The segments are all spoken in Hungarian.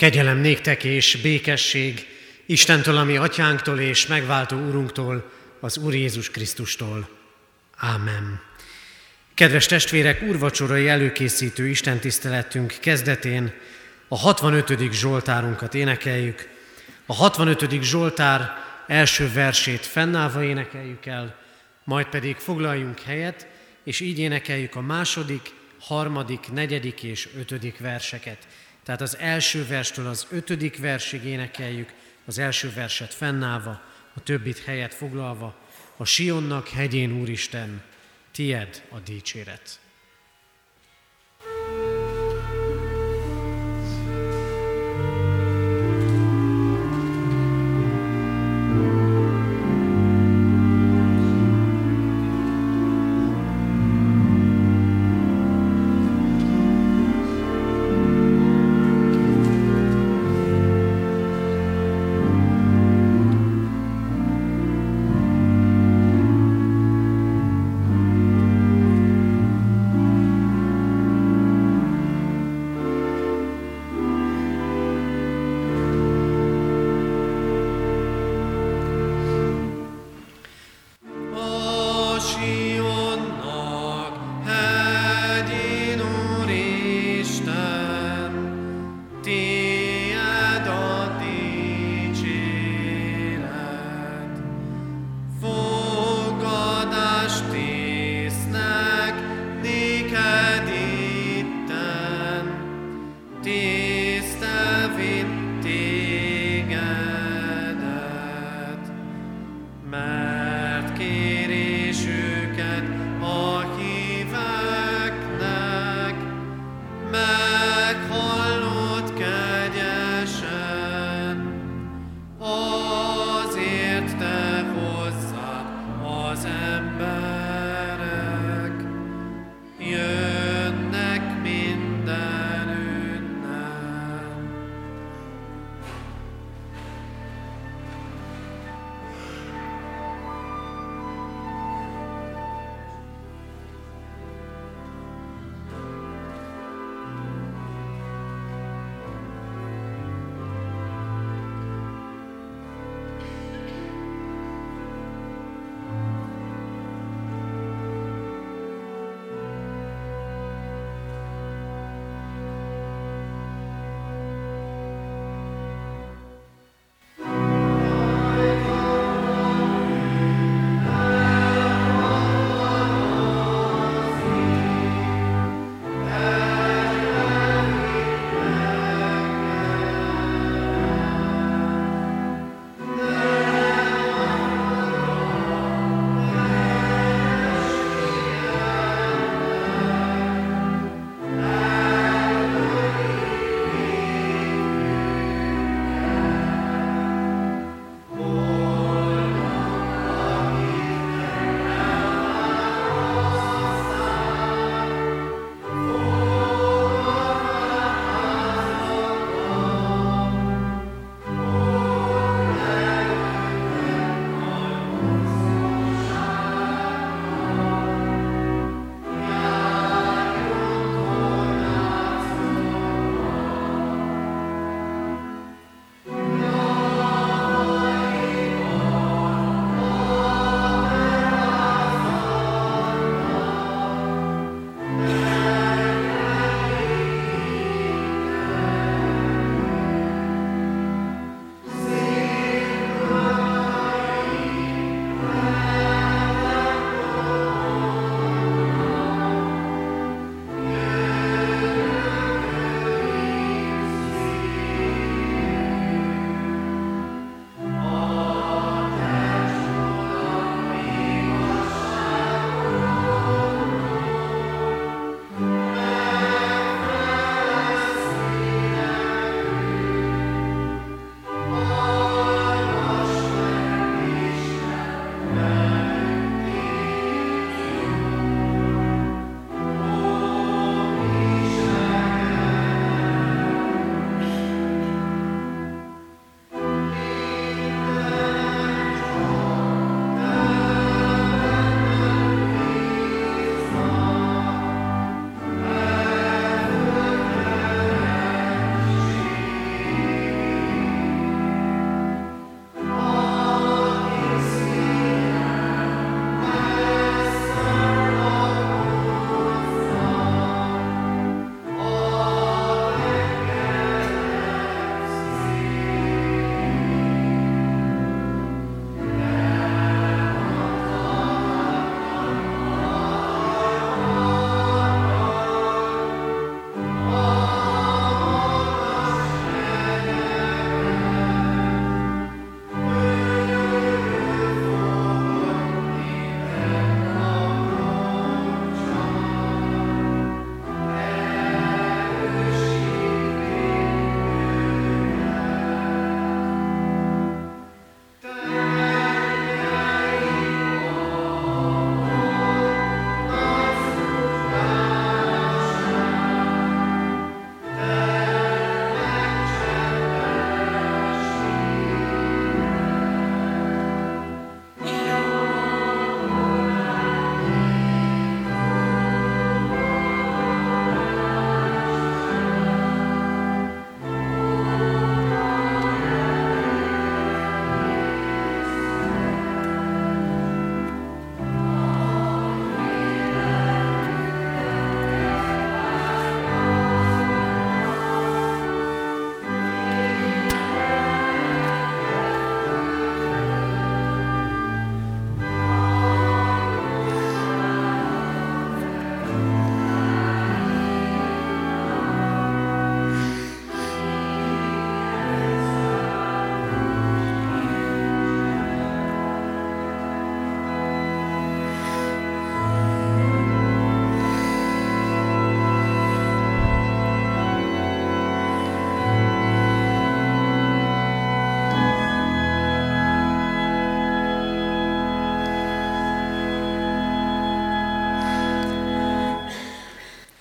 Kegyelem néktek és békesség Istentől, ami atyánktól és megváltó úrunktól, az Úr Jézus Krisztustól. Ámen. Kedves testvérek, úrvacsorai előkészítő Isten tiszteletünk kezdetén a 65. Zsoltárunkat énekeljük. A 65. Zsoltár első versét fennállva énekeljük el, majd pedig foglaljunk helyet, és így énekeljük a második, harmadik, negyedik és ötödik verseket. Tehát az első verstől az ötödik versig énekeljük, az első verset fennállva, a többit helyet foglalva, a Sionnak hegyén Úristen, tied a dicséret.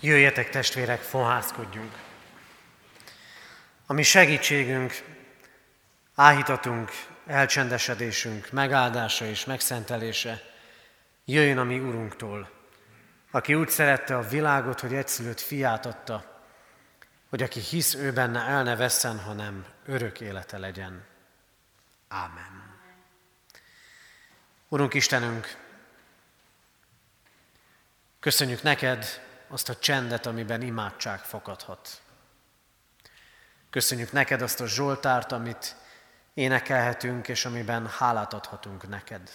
Jöjjetek testvérek, fohászkodjunk. A mi segítségünk, áhítatunk, elcsendesedésünk, megáldása és megszentelése jöjjön a mi Urunktól, aki úgy szerette a világot, hogy egyszülött fiát adta, hogy aki hisz ő benne el ne vesszen, hanem örök élete legyen. Ámen. Urunk Istenünk, köszönjük neked azt a csendet, amiben imádság fakadhat. Köszönjük neked azt a Zsoltárt, amit énekelhetünk, és amiben hálát adhatunk neked.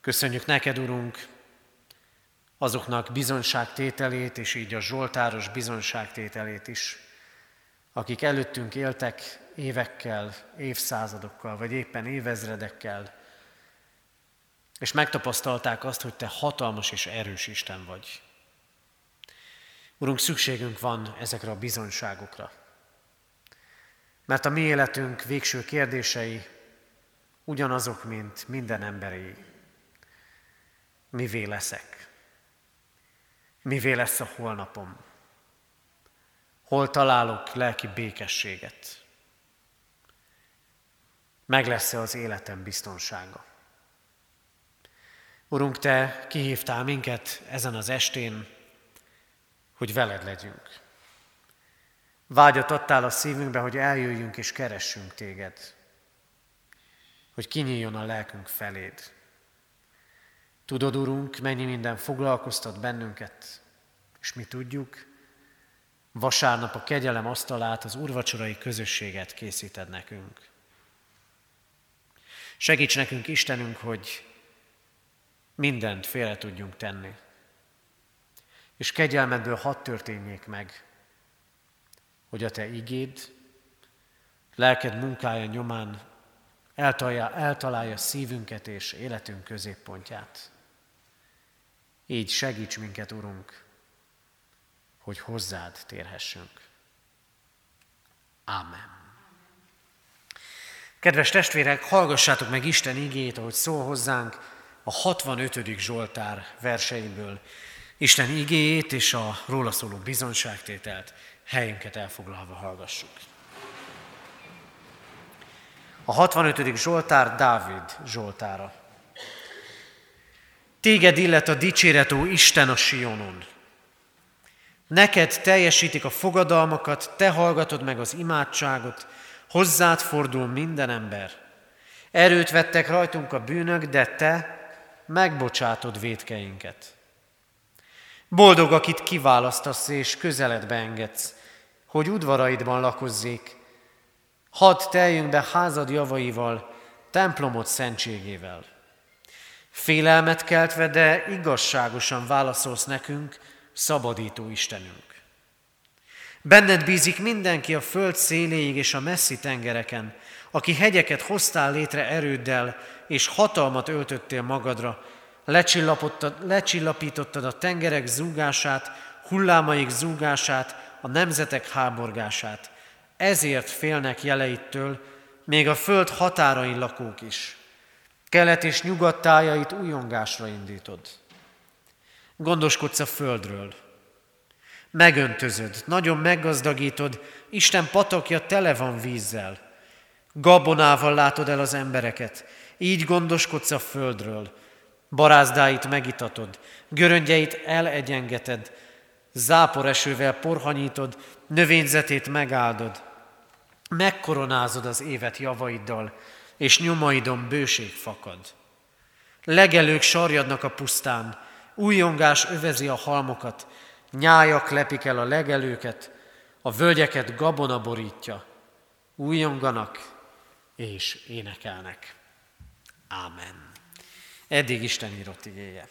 Köszönjük neked, Urunk, azoknak bizonságtételét, és így a Zsoltáros bizonságtételét is, akik előttünk éltek évekkel, évszázadokkal, vagy éppen évezredekkel, és megtapasztalták azt, hogy Te hatalmas és erős Isten vagy. Urunk, szükségünk van ezekre a bizonyságokra. Mert a mi életünk végső kérdései ugyanazok, mint minden emberi. Mivé leszek? Mivé lesz a holnapom? Hol találok lelki békességet? Meg lesz-e az életem biztonsága? Urunk, Te kihívtál minket ezen az estén, hogy veled legyünk. Vágyat adtál a szívünkbe, hogy eljöjjünk és keressünk téged. Hogy kinyíljon a lelkünk feléd. Tudod, Urunk, mennyi minden foglalkoztat bennünket, és mi tudjuk, vasárnap a kegyelem asztalát, az urvacsorai közösséget készíted nekünk. Segíts nekünk, Istenünk, hogy mindent félre tudjunk tenni. És kegyelmedből hadd történjék meg, hogy a Te igéd, lelked munkája nyomán eltalálja, eltalálja szívünket és életünk középpontját. Így segíts minket, Urunk, hogy hozzád térhessünk. Ámen. Kedves testvérek, hallgassátok meg Isten igét, ahogy szól hozzánk a 65. Zsoltár verseiből. Isten igéjét és a róla szóló bizonságtételt helyünket elfoglalva hallgassuk. A 65. Zsoltár Dávid Zsoltára. Téged illet a dicséret, Isten a Sionon. Neked teljesítik a fogadalmakat, te hallgatod meg az imádságot, hozzád fordul minden ember. Erőt vettek rajtunk a bűnök, de te megbocsátod védkeinket. Boldog, akit kiválasztasz és közeledbe engedsz, hogy udvaraidban lakozzék. Hadd teljünk be házad javaival, templomod szentségével. Félelmet keltve, de igazságosan válaszolsz nekünk, szabadító Istenünk. Benned bízik mindenki a föld széléig és a messzi tengereken, aki hegyeket hoztál létre erőddel, és hatalmat öltöttél magadra, lecsillapítottad a tengerek zúgását, hullámaik zúgását, a nemzetek háborgását. Ezért félnek jeleittől, még a föld határain lakók is. Kelet és nyugat tájait újongásra indítod. Gondoskodsz a földről. Megöntözöd, nagyon meggazdagítod, Isten patakja tele van vízzel. Gabonával látod el az embereket, így gondoskodsz a földről. Barázdáit megitatod, göröngyeit elegyengeted, záporesővel porhanyítod, növényzetét megáldod. Megkoronázod az évet javaiddal, és nyomaidon bőség fakad. Legelők sarjadnak a pusztán, újongás övezi a halmokat, nyájak lepik el a legelőket, a völgyeket gabona borítja. Újonganak és énekelnek. Ámen. Eddig Isten írott igéje.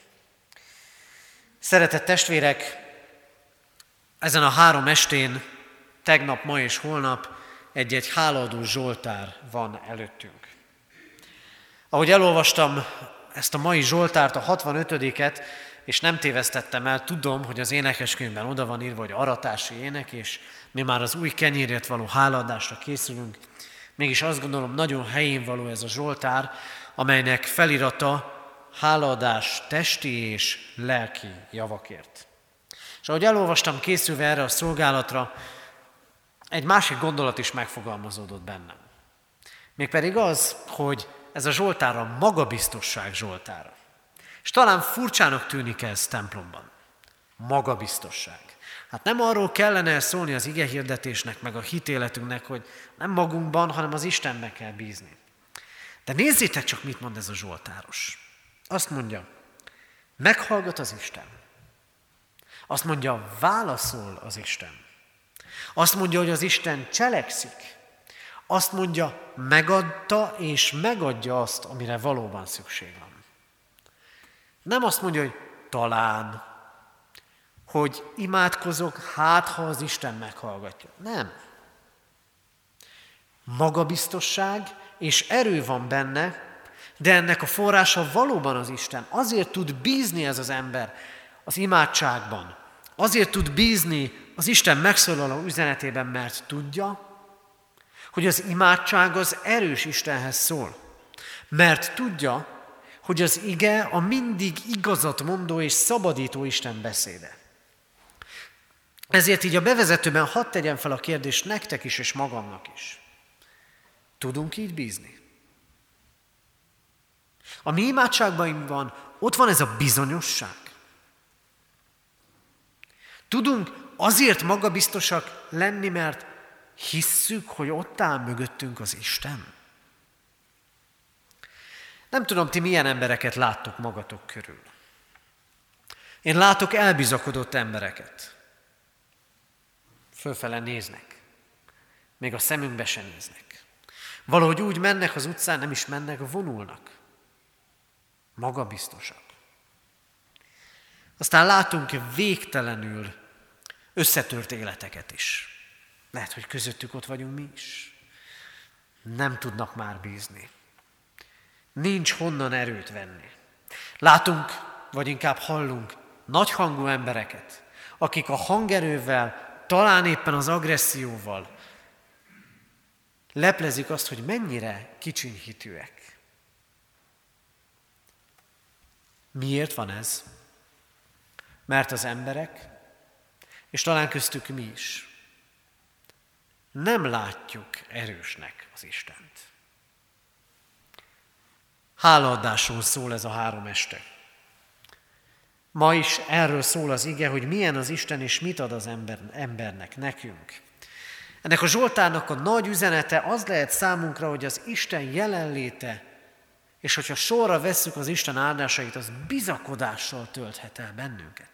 Szeretett testvérek, ezen a három estén, tegnap, ma és holnap egy-egy háladó Zsoltár van előttünk. Ahogy elolvastam ezt a mai Zsoltárt, a 65-et, és nem tévesztettem el, tudom, hogy az énekeskönyvben oda van írva, hogy aratási ének, és mi már az új kenyérért való háladásra készülünk. Mégis azt gondolom, nagyon helyén való ez a Zsoltár, amelynek felirata háladás testi és lelki javakért. És ahogy elolvastam készülve erre a szolgálatra, egy másik gondolat is megfogalmazódott bennem. Mégpedig az, hogy ez a Zsoltár a magabiztosság Zsoltára. És talán furcsának tűnik ez templomban. Magabiztosság. Hát nem arról kellene szólni az ige hirdetésnek, meg a hitéletünknek, hogy nem magunkban, hanem az Istenbe kell bízni. De nézzétek csak, mit mond ez a Zsoltáros. Azt mondja, meghallgat az Isten. Azt mondja, válaszol az Isten. Azt mondja, hogy az Isten cselekszik. Azt mondja, megadta és megadja azt, amire valóban szükség van. Nem azt mondja, hogy talán, hogy imádkozok, hát ha az Isten meghallgatja. Nem. Magabiztosság és erő van benne, de ennek a forrása valóban az Isten. Azért tud bízni ez az ember az imádságban. Azért tud bízni az Isten megszólaló üzenetében, mert tudja, hogy az imádság az erős Istenhez szól. Mert tudja, hogy az ige a mindig igazat mondó és szabadító Isten beszéde. Ezért így a bevezetőben hadd tegyen fel a kérdést nektek is és magamnak is. Tudunk így bízni? A mi imádságban ott van ez a bizonyosság. Tudunk azért magabiztosak lenni, mert hisszük, hogy ott áll mögöttünk az Isten. Nem tudom, ti milyen embereket láttok magatok körül. Én látok elbizakodott embereket. Fölfele néznek. Még a szemünkbe sem néznek. Valahogy úgy mennek az utcán, nem is mennek, vonulnak. Magabiztosak. Aztán látunk végtelenül összetört életeket is. Lehet, hogy közöttük ott vagyunk mi is. Nem tudnak már bízni. Nincs honnan erőt venni. Látunk, vagy inkább hallunk nagyhangú embereket, akik a hangerővel, talán éppen az agresszióval leplezik azt, hogy mennyire kicsinyhitűek. Miért van ez? Mert az emberek, és talán köztük mi is, nem látjuk erősnek az Istent. Hálaadásról szól ez a három este. Ma is erről szól az ige, hogy milyen az Isten és mit ad az ember, embernek, nekünk. Ennek a Zsoltárnak a nagy üzenete az lehet számunkra, hogy az Isten jelenléte, és hogyha sorra vesszük az Isten áldásait, az bizakodással tölthet el bennünket.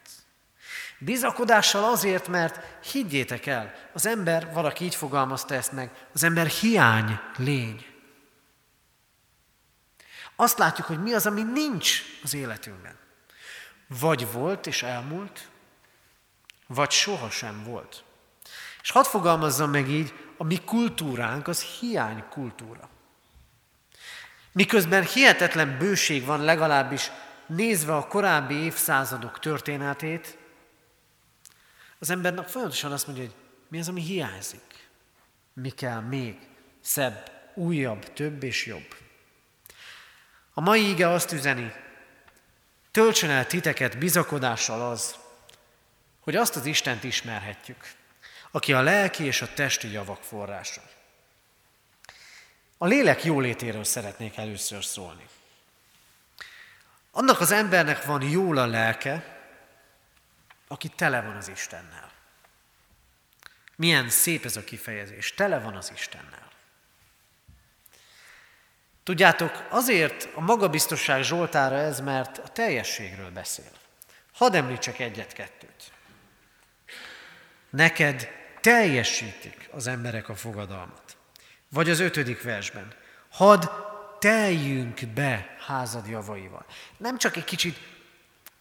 Bizakodással azért, mert higgyétek el, az ember, valaki így fogalmazta ezt meg, az ember hiány lény. Azt látjuk, hogy mi az, ami nincs az életünkben. Vagy volt és elmúlt, vagy sohasem volt. És hadd fogalmazzam meg így, a mi kultúránk az hiány kultúra. Miközben hihetetlen bőség van legalábbis nézve a korábbi évszázadok történetét, az embernek folyamatosan azt mondja, hogy mi az, ami hiányzik. Mi kell még szebb, újabb, több és jobb. A mai ige azt üzeni, töltsön el titeket bizakodással az, hogy azt az Istent ismerhetjük, aki a lelki és a testi javak forrása. A lélek jólétéről szeretnék először szólni. Annak az embernek van jól a lelke, aki tele van az Istennel. Milyen szép ez a kifejezés, tele van az Istennel. Tudjátok, azért a magabiztosság Zsoltára ez, mert a teljességről beszél. Hadd említsek egyet-kettőt. Neked teljesítik az emberek a fogadalmat. Vagy az ötödik versben. Hadd teljünk be házad javaival. Nem csak egy kicsit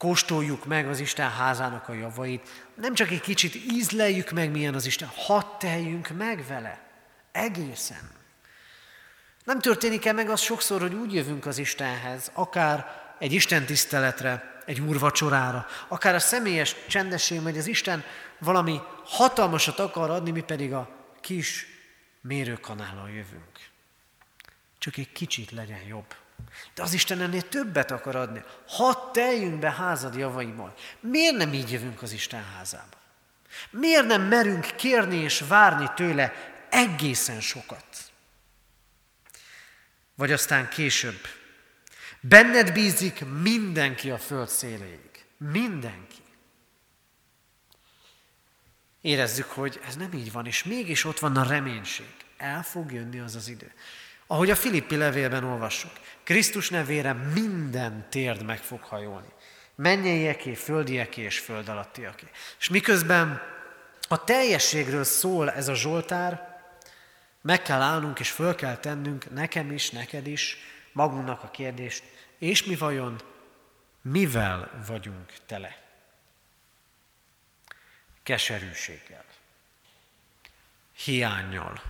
kóstoljuk meg az Isten házának a javait, nem csak egy kicsit ízleljük meg, milyen az Isten, hadd teljünk meg vele. Egészen. Nem történik el meg az sokszor, hogy úgy jövünk az Istenhez, akár egy Isten tiszteletre, egy úrvacsorára, akár a személyes csendesség, hogy az Isten valami hatalmasat akar adni, mi pedig a kis mérőkanállal jövünk. Csak egy kicsit legyen jobb. De az Isten ennél többet akar adni. Hadd teljünk be házad javaiból. Miért nem így jövünk az Isten házába? Miért nem merünk kérni és várni tőle egészen sokat? Vagy aztán később. Benned bízik mindenki a föld széléig. Mindenki. Érezzük, hogy ez nem így van, és mégis ott van a reménység. El fog jönni az az idő. Ahogy a Filippi levélben olvassuk, Krisztus nevére minden térd meg fog hajolni. Mennyeieké, földieké és föld alattiaké. És miközben a teljességről szól ez a Zsoltár, meg kell állnunk és föl kell tennünk nekem is, neked is, magunknak a kérdést, és mi vajon mivel vagyunk tele? Keserűséggel, hiányjal,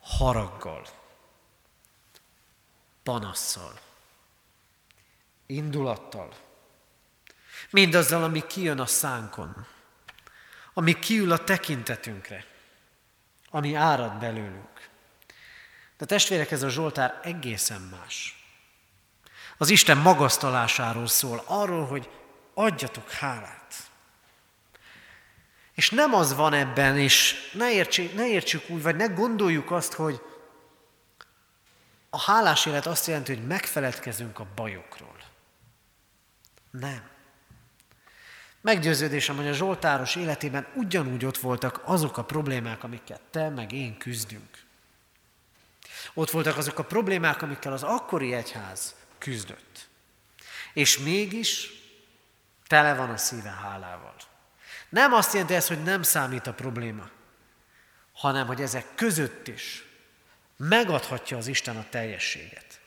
haraggal, panasszal, indulattal, mindazzal, ami kijön a szánkon, ami kiül a tekintetünkre, ami árad belőlünk. De testvérek, ez a Zsoltár egészen más. Az Isten magasztalásáról szól, arról, hogy adjatok hálát. És nem az van ebben, és ne, értsük, ne értsük úgy, vagy ne gondoljuk azt, hogy a hálás élet azt jelenti, hogy megfeledkezünk a bajokról. Nem. Meggyőződésem, hogy a Zsoltáros életében ugyanúgy ott voltak azok a problémák, amiket te meg én küzdünk. Ott voltak azok a problémák, amikkel az akkori egyház küzdött. És mégis tele van a szíve hálával. Nem azt jelenti ez, hogy nem számít a probléma, hanem hogy ezek között is megadhatja az Isten a teljességet.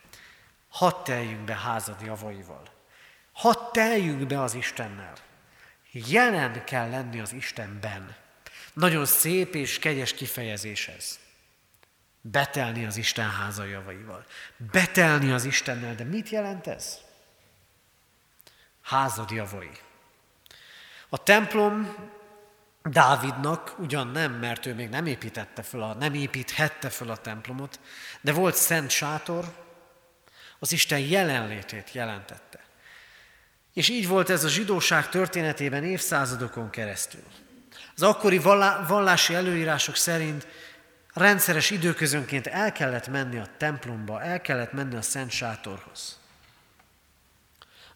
Hadd teljünk be házad javaival. Hadd teljünk be az Istennel. Jelen kell lenni az Istenben. Nagyon szép és kegyes kifejezés ez. Betelni az Isten háza javaival. Betelni az Istennel. De mit jelent ez? Házad javai. A templom Dávidnak ugyan nem, mert ő még nem építette föl, a, nem építhette föl a templomot, de volt szent sátor, az Isten jelenlétét jelentette. És így volt ez a zsidóság történetében évszázadokon keresztül. Az akkori vallási előírások szerint rendszeres időközönként el kellett menni a templomba, el kellett menni a Szent Sátorhoz.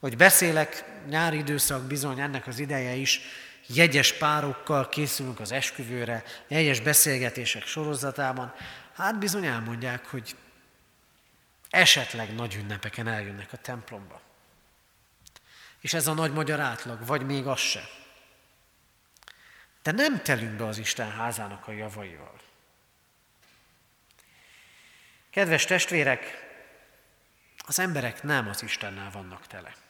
Hogy beszélek, nyári időszak bizony ennek az ideje is, jegyes párokkal készülünk az esküvőre, jegyes beszélgetések sorozatában, hát bizony elmondják, hogy esetleg nagy ünnepeken eljönnek a templomba. És ez a nagy magyar átlag, vagy még az se. De nem telünk be az Isten házának a javaival. Kedves testvérek, az emberek nem az Istennel vannak tele.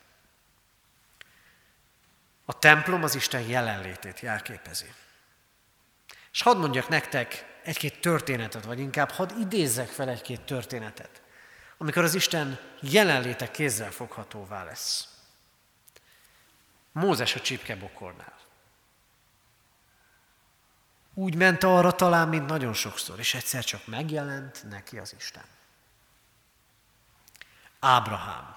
A templom az Isten jelenlétét jelképezi. És hadd mondjak nektek egy-két történetet, vagy inkább hadd idézzek fel egy-két történetet, amikor az Isten jelenléte kézzel foghatóvá lesz. Mózes a csipkebokornál. Úgy ment arra talán, mint nagyon sokszor, és egyszer csak megjelent neki az Isten. Ábrahám.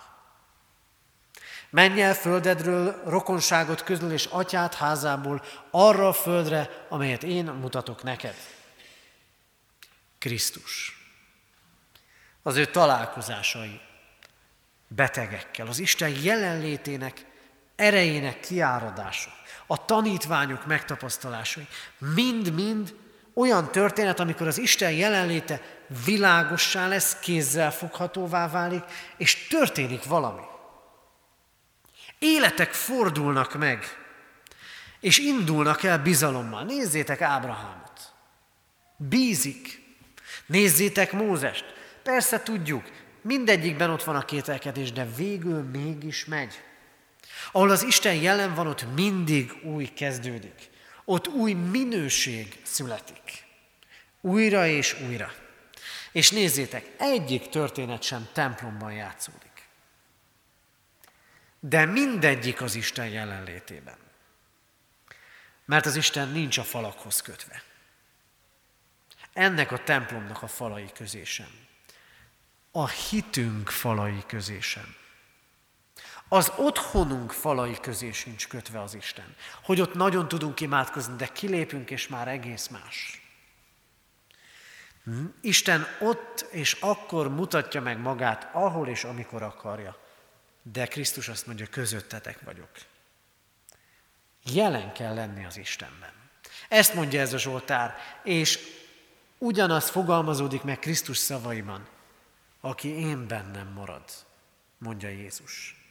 Menj el földedről, rokonságot közül és atyát házából arra a földre, amelyet én mutatok neked. Krisztus. Az ő találkozásai betegekkel, az Isten jelenlétének, erejének kiáradása, a tanítványok megtapasztalásai, mind-mind olyan történet, amikor az Isten jelenléte világossá lesz, kézzel foghatóvá válik, és történik valami. Életek fordulnak meg, és indulnak el bizalommal. Nézzétek Ábrahámot. Bízik. Nézzétek Mózest. Persze tudjuk, mindegyikben ott van a kételkedés, de végül mégis megy. Ahol az Isten jelen van, ott mindig új kezdődik. Ott új minőség születik. Újra és újra. És nézzétek, egyik történet sem templomban játszódik de mindegyik az Isten jelenlétében. Mert az Isten nincs a falakhoz kötve. Ennek a templomnak a falai közé sem. a hitünk falai közé sem. Az otthonunk falai közé sincs kötve az Isten. Hogy ott nagyon tudunk imádkozni, de kilépünk, és már egész más. Hm? Isten ott és akkor mutatja meg magát, ahol és amikor akarja. De Krisztus azt mondja, közöttetek vagyok. Jelen kell lenni az Istenben. Ezt mondja ez a Zsoltár, és ugyanaz fogalmazódik meg Krisztus szavaiban. Aki én bennem marad, mondja Jézus.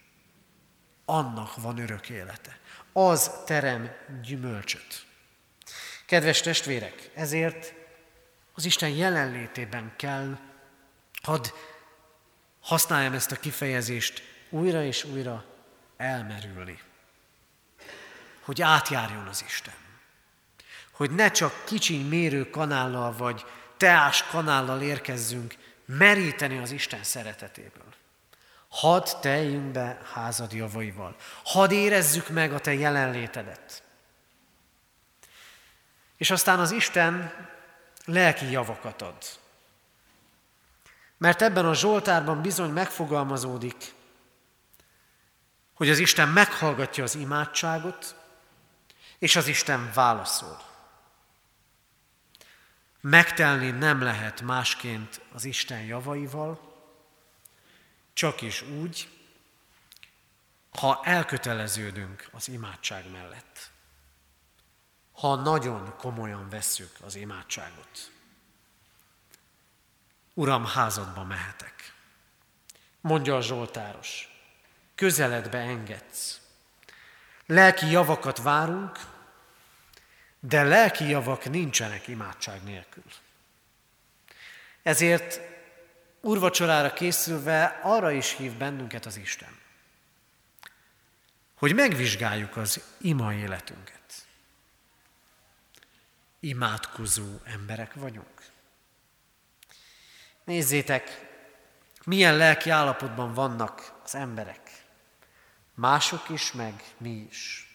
Annak van örök élete. Az terem gyümölcsöt. Kedves testvérek, ezért az Isten jelenlétében kell, hadd használjam ezt a kifejezést, újra és újra elmerülni. Hogy átjárjon az Isten. Hogy ne csak kicsiny mérő kanállal vagy teás kanállal érkezzünk meríteni az Isten szeretetéből. Hadd teljünk be házad javaival. Hadd érezzük meg a te jelenlétedet. És aztán az Isten lelki javakat ad. Mert ebben a Zsoltárban bizony megfogalmazódik, hogy az Isten meghallgatja az imádságot, és az Isten válaszol. Megtelni nem lehet másként az Isten javaival, csak is úgy, ha elköteleződünk az imádság mellett ha nagyon komolyan vesszük az imádságot. Uram, házadba mehetek. Mondja a Zsoltáros, közeledbe engedsz. Lelki javakat várunk, de lelki javak nincsenek imádság nélkül. Ezért urvacsorára készülve arra is hív bennünket az Isten, hogy megvizsgáljuk az ima életünket imádkozó emberek vagyunk? Nézzétek, milyen lelki állapotban vannak az emberek. Mások is, meg mi is.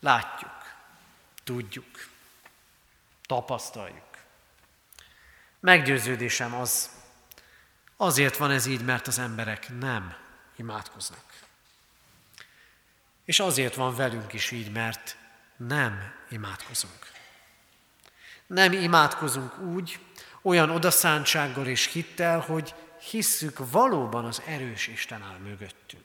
Látjuk, tudjuk, tapasztaljuk. Meggyőződésem az, azért van ez így, mert az emberek nem imádkoznak. És azért van velünk is így, mert nem imádkozunk. Nem imádkozunk úgy, olyan odaszántsággal és hittel, hogy hisszük valóban az erős Isten áll mögöttünk.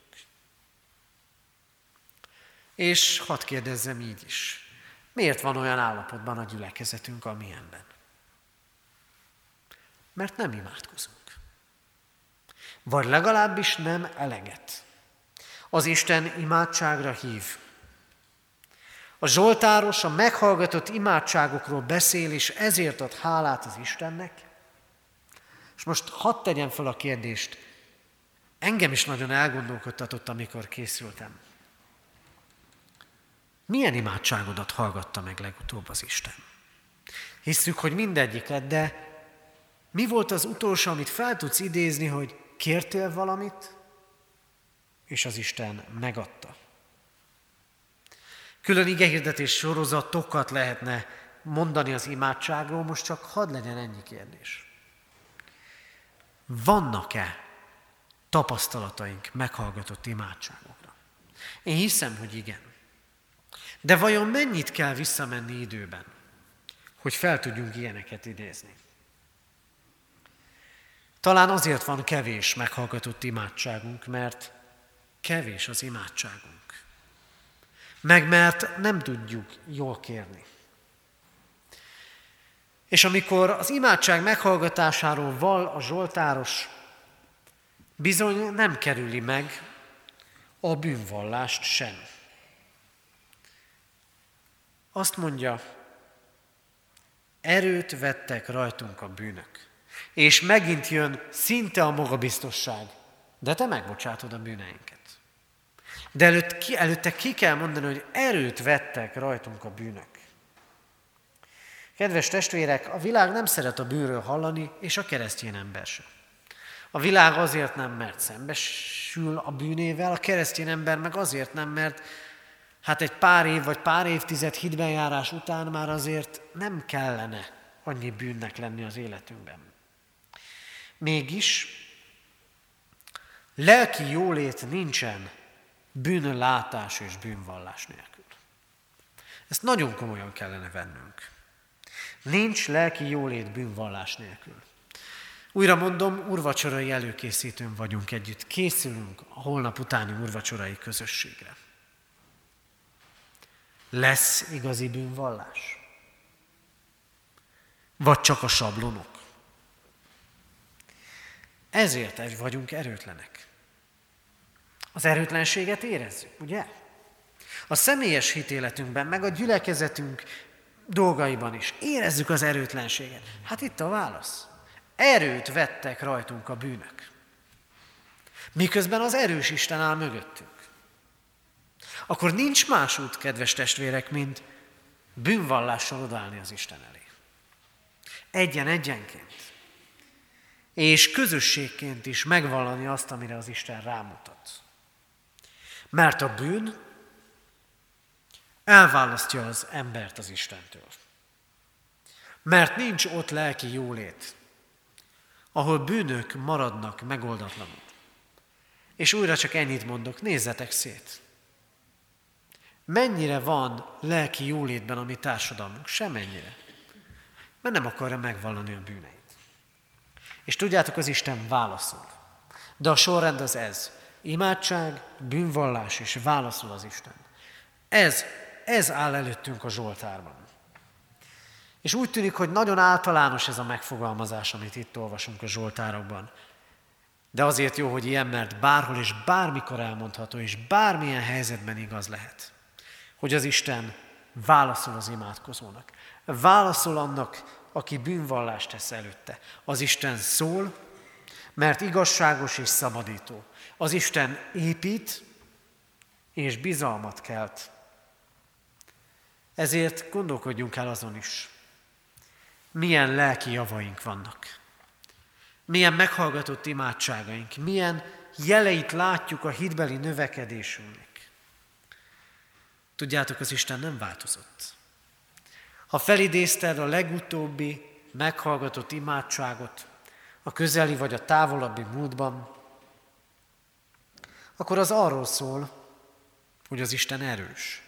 És hadd kérdezzem így is, miért van olyan állapotban a gyülekezetünk, amilyenben? Mert nem imádkozunk. Vagy legalábbis nem eleget. Az Isten imádságra hív, a Zsoltáros a meghallgatott imádságokról beszél, és ezért ad hálát az Istennek. És most hadd tegyem fel a kérdést, engem is nagyon elgondolkodtatott, amikor készültem. Milyen imádságodat hallgatta meg legutóbb az Isten? Hisszük, hogy mindegyiket, de mi volt az utolsó, amit fel tudsz idézni, hogy kértél valamit, és az Isten megadta? Külön igehirdetés sorozatokat lehetne mondani az imádságról, most csak hadd legyen ennyi kérdés. Vannak-e tapasztalataink meghallgatott imádságokra? Én hiszem, hogy igen. De vajon mennyit kell visszamenni időben, hogy fel tudjunk ilyeneket idézni? Talán azért van kevés meghallgatott imádságunk, mert kevés az imádságunk meg mert nem tudjuk jól kérni. És amikor az imádság meghallgatásáról val a Zsoltáros, bizony nem kerüli meg a bűnvallást sem. Azt mondja, erőt vettek rajtunk a bűnök. És megint jön szinte a magabiztosság, de te megbocsátod a bűneinket. De előtt, ki, előtte ki kell mondani, hogy erőt vettek rajtunk a bűnök. Kedves testvérek, a világ nem szeret a bűnről hallani, és a keresztény ember sem. A világ azért nem, mert szembesül a bűnével, a keresztény ember meg azért nem, mert hát egy pár év vagy pár évtized hitbenjárás után már azért nem kellene annyi bűnnek lenni az életünkben. Mégis Lelki jólét nincsen bűnlátás és bűnvallás nélkül. Ezt nagyon komolyan kellene vennünk. Nincs lelki jólét bűnvallás nélkül. Újra mondom, urvacsorai előkészítőn vagyunk együtt. Készülünk a holnap utáni urvacsorai közösségre. Lesz igazi bűnvallás? Vagy csak a sablonok? Ezért egy vagyunk erőtlenek. Az erőtlenséget érezzük, ugye? A személyes hitéletünkben, meg a gyülekezetünk dolgaiban is érezzük az erőtlenséget. Hát itt a válasz. Erőt vettek rajtunk a bűnök. Miközben az erős Isten áll mögöttünk. Akkor nincs más út, kedves testvérek, mint bűnvallással odállni az Isten elé. Egyen-egyenként. És közösségként is megvallani azt, amire az Isten rámutat. Mert a bűn elválasztja az embert az Istentől. Mert nincs ott lelki jólét, ahol bűnök maradnak megoldatlanul. És újra csak ennyit mondok, nézzetek szét. Mennyire van lelki jólétben a mi társadalmunk? Semennyire. Mert nem akarja megvallani a bűneit. És tudjátok, az Isten válaszol. De a sorrend az ez. Imádság, bűnvallás és válaszol az Isten. Ez, ez áll előttünk a Zsoltárban. És úgy tűnik, hogy nagyon általános ez a megfogalmazás, amit itt olvasunk a Zsoltárokban. De azért jó, hogy ilyen, mert bárhol és bármikor elmondható, és bármilyen helyzetben igaz lehet, hogy az Isten válaszol az imádkozónak. Válaszol annak, aki bűnvallást tesz előtte. Az Isten szól, mert igazságos és szabadító. Az Isten épít, és bizalmat kelt. Ezért gondolkodjunk el azon is, milyen lelki javaink vannak. Milyen meghallgatott imádságaink, milyen jeleit látjuk a hitbeli növekedésünknek. Tudjátok, az Isten nem változott. Ha felidézted a legutóbbi meghallgatott imádságot, a közeli vagy a távolabbi múltban, akkor az arról szól, hogy az Isten erős,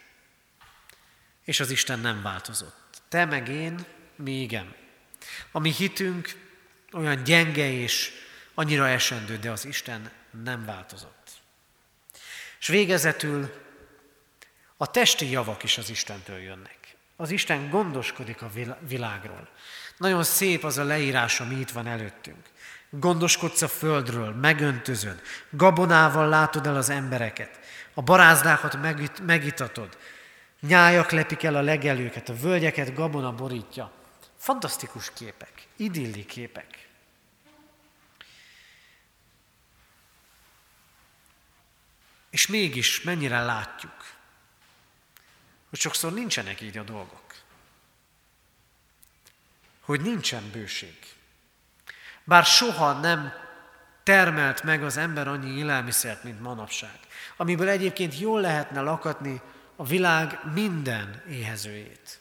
és az Isten nem változott. Te meg én mi igen. A mi hitünk olyan gyenge és annyira esendő, de az Isten nem változott. És végezetül a testi javak is az Istentől jönnek. Az Isten gondoskodik a világról. Nagyon szép az a leírás, ami itt van előttünk. Gondoskodsz a földről, megöntözöd, gabonával látod el az embereket, a barázdákat megitatod, nyájak lepik el a legelőket, a völgyeket gabona borítja. Fantasztikus képek, idilli képek. És mégis mennyire látjuk, hogy sokszor nincsenek így a dolgok. Hogy nincsen bőség. Bár soha nem termelt meg az ember annyi élelmiszert, mint manapság, amiből egyébként jól lehetne lakatni a világ minden éhezőjét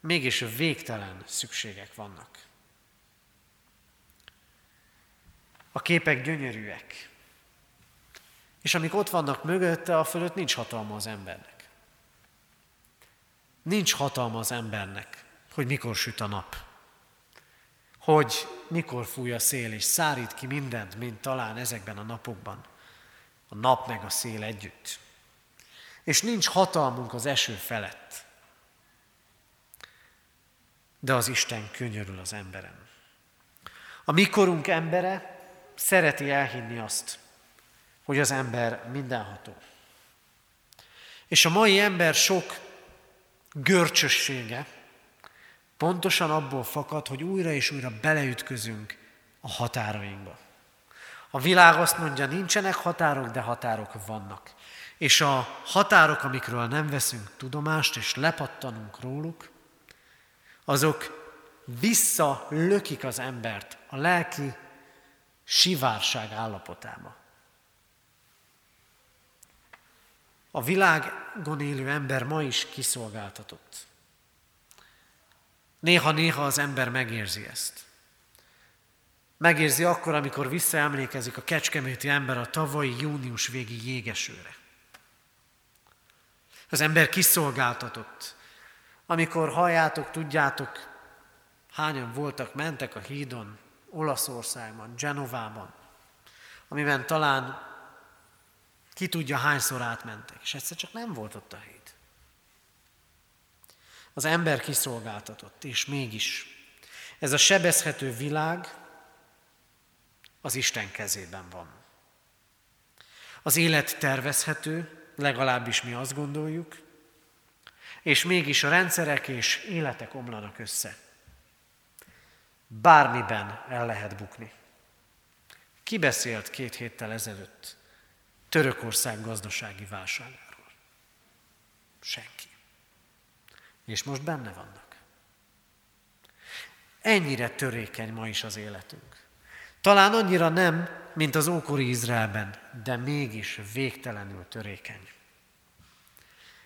mégis végtelen szükségek vannak. A képek gyönyörűek, és amik ott vannak mögötte, a fölött nincs hatalma az embernek. Nincs hatalma az embernek, hogy mikor süt a nap, hogy mikor fúj a szél, és szárít ki mindent, mint talán ezekben a napokban, a nap meg a szél együtt. És nincs hatalmunk az eső felett de az Isten könyörül az emberen. A mikorunk embere szereti elhinni azt, hogy az ember mindenható. És a mai ember sok görcsössége pontosan abból fakad, hogy újra és újra beleütközünk a határainkba. A világ azt mondja, nincsenek határok, de határok vannak. És a határok, amikről nem veszünk tudomást, és lepattanunk róluk, azok visszalökik az embert a lelki sivárság állapotába. A világon élő ember ma is kiszolgáltatott. Néha-néha az ember megérzi ezt. Megérzi akkor, amikor visszaemlékezik a kecskeméti ember a tavalyi június végi jégesőre. Az ember kiszolgáltatott. Amikor halljátok, tudjátok, hányan voltak, mentek a hídon, Olaszországban, Genovában, amiben talán ki tudja hányszor átmentek, és egyszer csak nem volt ott a híd. Az ember kiszolgáltatott, és mégis ez a sebezhető világ az Isten kezében van. Az élet tervezhető, legalábbis mi azt gondoljuk, és mégis a rendszerek és életek omlanak össze. Bármiben el lehet bukni. Ki beszélt két héttel ezelőtt Törökország gazdasági válságáról? Senki. És most benne vannak. Ennyire törékeny ma is az életünk. Talán annyira nem, mint az ókori Izraelben, de mégis végtelenül törékeny.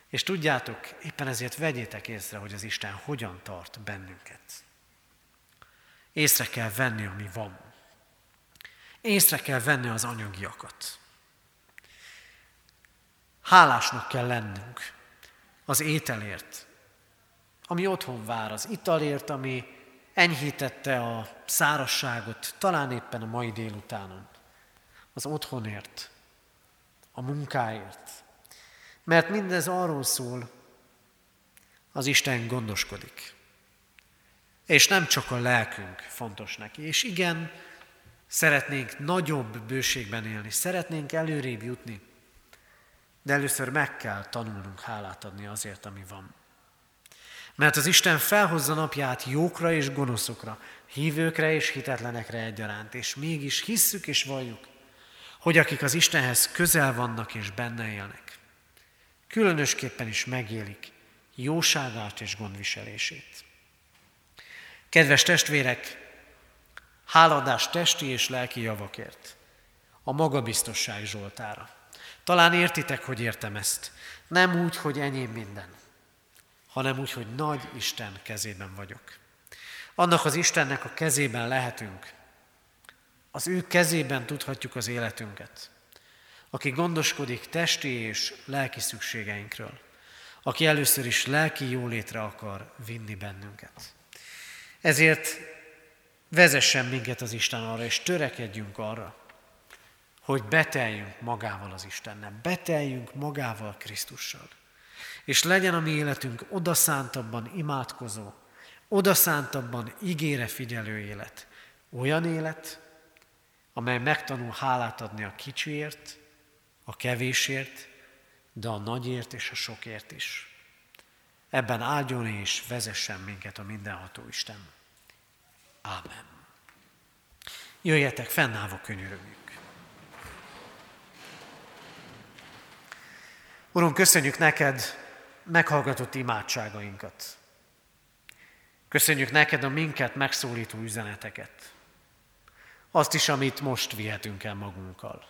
És tudjátok, éppen ezért vegyétek észre, hogy az Isten hogyan tart bennünket. Észre kell venni, ami van. Észre kell venni az anyagiakat. Hálásnak kell lennünk az ételért, ami otthon vár, az italért, ami enyhítette a szárasságot, talán éppen a mai délutánon, az otthonért, a munkáért. Mert mindez arról szól, az Isten gondoskodik. És nem csak a lelkünk fontos neki. És igen, szeretnénk nagyobb bőségben élni, szeretnénk előrébb jutni, de először meg kell tanulnunk hálát adni azért, ami van. Mert az Isten felhozza napját jókra és gonoszokra, hívőkre és hitetlenekre egyaránt, és mégis hisszük és valljuk, hogy akik az Istenhez közel vannak és benne élnek, különösképpen is megélik jóságát és gondviselését. Kedves testvérek, háladás testi és lelki javakért, a magabiztosság Zsoltára. Talán értitek, hogy értem ezt. Nem úgy, hogy enyém minden, hanem úgy, hogy nagy Isten kezében vagyok. Annak az Istennek a kezében lehetünk. Az ő kezében tudhatjuk az életünket. Aki gondoskodik testi és lelki szükségeinkről. Aki először is lelki jólétre akar vinni bennünket. Ezért vezessen minket az Isten arra, és törekedjünk arra, hogy beteljünk magával az Istennel, beteljünk magával Krisztussal. És legyen a mi életünk odaszántabban imádkozó, odaszántabban ígére figyelő élet. Olyan élet, amely megtanul hálát adni a kicsiért, a kevésért, de a nagyért és a sokért is. Ebben áldjon és vezessen minket a mindenható Isten. Ámen. Jöjjetek, fennállva könyörögjük. Urunk, köszönjük neked, meghallgatott imádságainkat. Köszönjük neked a minket megszólító üzeneteket. Azt is, amit most vihetünk el magunkkal.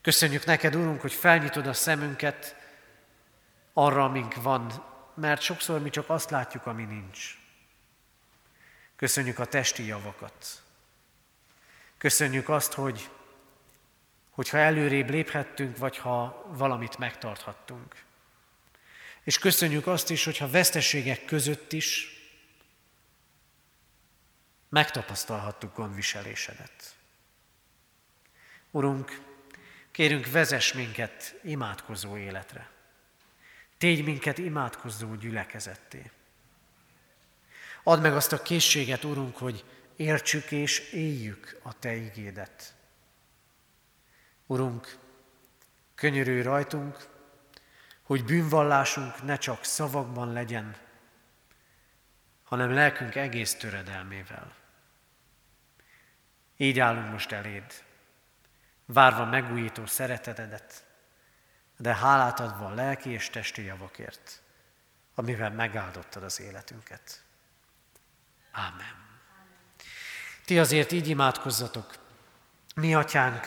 Köszönjük neked, Urunk, hogy felnyitod a szemünket arra, amink van, mert sokszor mi csak azt látjuk, ami nincs. Köszönjük a testi javakat. Köszönjük azt, hogy hogyha előrébb léphettünk, vagy ha valamit megtarthattunk. És köszönjük azt is, hogyha veszteségek között is megtapasztalhattuk gondviselésedet. Urunk, kérünk, vezess minket imádkozó életre. Tégy minket imádkozó gyülekezetté. Add meg azt a készséget, Urunk, hogy értsük és éljük a Te igédet. Urunk, könyörülj rajtunk, hogy bűnvallásunk ne csak szavakban legyen, hanem lelkünk egész töredelmével. Így állunk most eléd, várva megújító szeretetedet, de hálát adva a lelki és testi javakért, amivel megáldottad az életünket. Ámen. Ti azért így imádkozzatok, mi atyánk,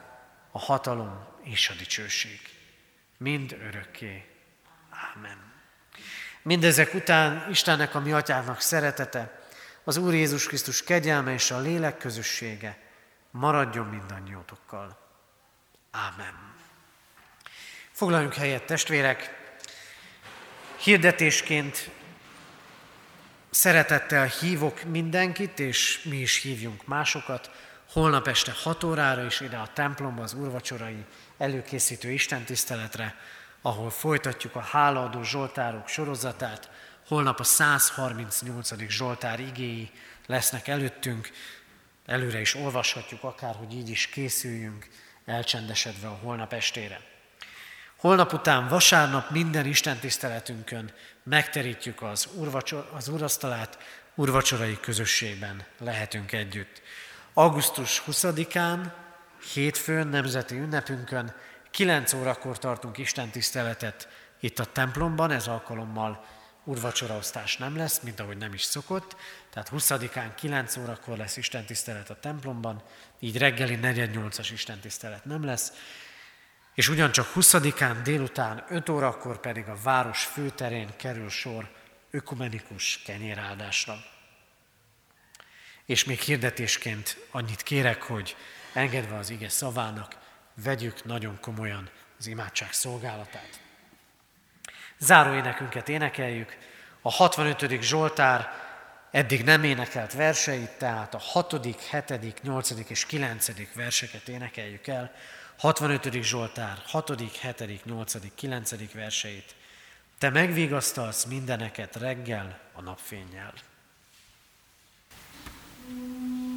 a hatalom és a dicsőség. Mind örökké. Ámen. Mindezek után Istennek, a mi atyának szeretete, az Úr Jézus Krisztus kegyelme és a lélek közössége maradjon mindannyiótokkal. Ámen. Foglaljunk helyet, testvérek! Hirdetésként szeretettel hívok mindenkit, és mi is hívjunk másokat, holnap este 6 órára is ide a templomba az úrvacsorai előkészítő istentiszteletre, ahol folytatjuk a hálaadó zsoltárok sorozatát, Holnap a 138. Zsoltár igéi lesznek előttünk, előre is olvashatjuk, akár hogy így is készüljünk, elcsendesedve a holnap estére. Holnap után vasárnap minden Isten tiszteletünkön megterítjük az, urvacsor, az urasztalát, urvacsorai közösségben lehetünk együtt. Augusztus 20-án, hétfőn, nemzeti ünnepünkön, 9 órakor tartunk Isten tiszteletet itt a templomban, ez alkalommal urvacsoraosztás nem lesz, mint ahogy nem is szokott, tehát 20-án 9 órakor lesz Isten tisztelet a templomban, így reggeli 48-as Isten tisztelet nem lesz, és ugyancsak 20-án délután 5 órakor pedig a város főterén kerül sor ökumenikus kenyéráldásra. És még hirdetésként annyit kérek, hogy engedve az ige szavának, vegyük nagyon komolyan az imádság szolgálatát. Záró énekünket énekeljük, a 65. Zsoltár eddig nem énekelt verseit, tehát a 6., 7., 8. és 9. verseket énekeljük el. 65. Zsoltár 6., 7., 8., 9. verseit. Te megvigasztalsz mindeneket reggel a napfényjel. Mm-hmm.